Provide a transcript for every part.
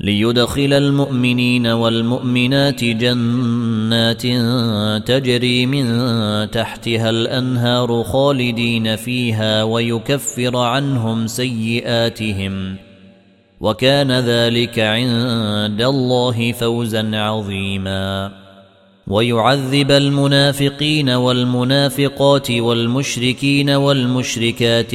ليدخل المؤمنين والمؤمنات جنات تجري من تحتها الأنهار خالدين فيها ويكفر عنهم سيئاتهم وكان ذلك عند الله فوزا عظيما ويعذب المنافقين والمنافقات والمشركين والمشركات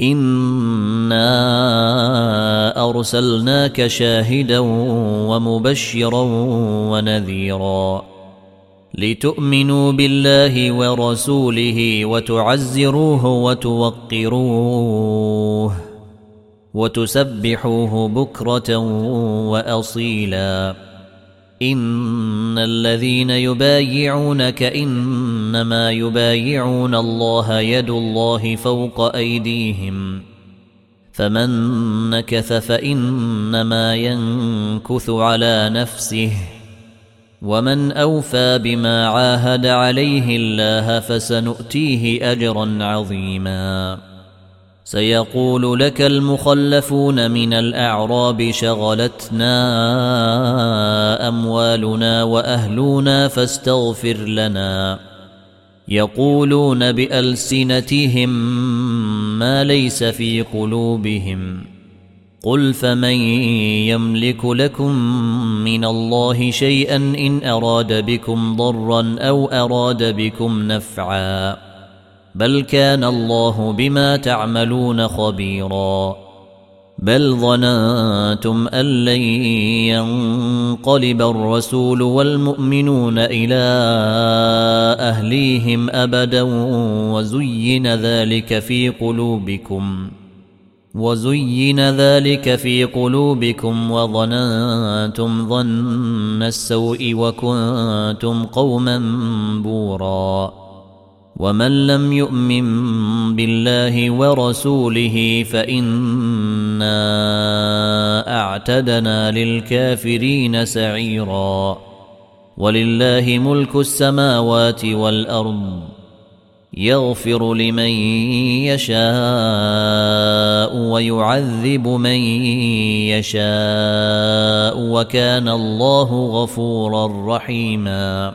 انا ارسلناك شاهدا ومبشرا ونذيرا لتؤمنوا بالله ورسوله وتعزروه وتوقروه وتسبحوه بكره واصيلا ان الذين يبايعونك انما يبايعون الله يد الله فوق أيديهم فمن نكث فإنما ينكث على نفسه ومن أوفى بما عاهد عليه الله فسنؤتيه أجرا عظيما سيقول لك المخلفون من الأعراب شغلتنا أموالنا وأهلنا فاستغفر لنا يقولون بألسنتهم ما ليس في قلوبهم. قل فمن يملك لكم من الله شيئا إن أراد بكم ضرا أو أراد بكم نفعا. بل كان الله بما تعملون خبيرا. بل ظننتم أن لن ينقلب الرسول والمؤمنون إلى أهليهم أبدا وزين ذلك في قلوبكم وزين ذلك في قلوبكم وظننتم ظن السوء وكنتم قوما بورا ومن لم يؤمن بالله ورسوله فانا اعتدنا للكافرين سعيرا ولله ملك السماوات والارض يغفر لمن يشاء ويعذب من يشاء وكان الله غفورا رحيما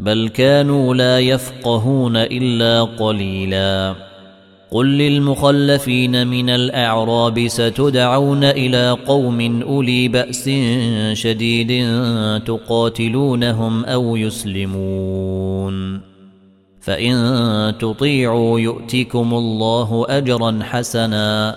بل كانوا لا يفقهون إلا قليلا. قل للمخلفين من الأعراب ستدعون إلى قوم أولي بأس شديد تقاتلونهم أو يسلمون. فإن تطيعوا يؤتكم الله أجرا حسنا.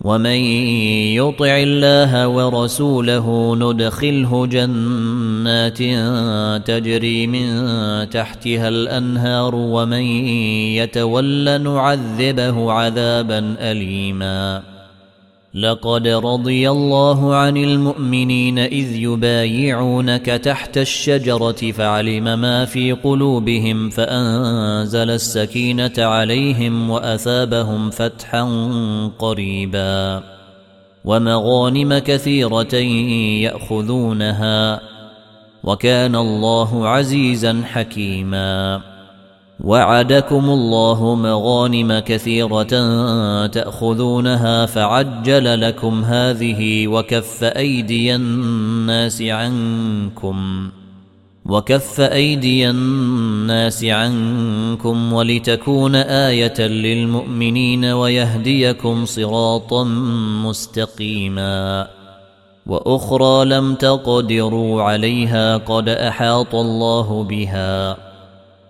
ومن يطع الله ورسوله ندخله جنات تجري من تحتها الانهار ومن يتول نعذبه عذابا اليما لقد رضي الله عن المؤمنين إذ يبايعونك تحت الشجرة فعلم ما في قلوبهم فأنزل السكينة عليهم وأثابهم فتحا قريبا ومغانم كثيرة يأخذونها وكان الله عزيزا حكيما وعدكم الله مغانم كثيرة تأخذونها فعجل لكم هذه وكف أيدي الناس عنكم وكف أيدي الناس عنكم ولتكون آية للمؤمنين ويهديكم صراطا مستقيما وأخرى لم تقدروا عليها قد أحاط الله بها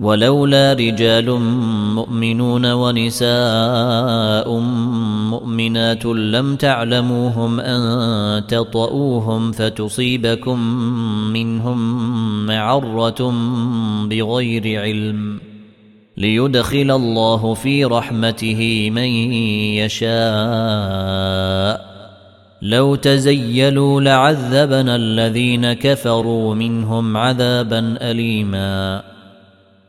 ولولا رجال مؤمنون ونساء مؤمنات لم تعلموهم أن تطئوهم فتصيبكم منهم معرة بغير علم ليدخل الله في رحمته من يشاء لو تزيلوا لعذبنا الذين كفروا منهم عذابا أليما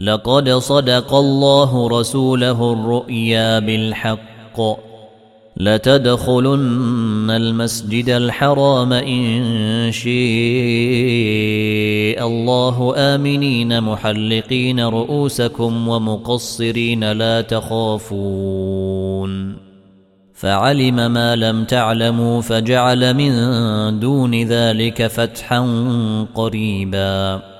لقد صدق الله رسوله الرؤيا بالحق. لتدخلن المسجد الحرام إن شاء الله آمنين محلقين رؤوسكم ومقصرين لا تخافون. فعلم ما لم تعلموا فجعل من دون ذلك فتحا قريبا.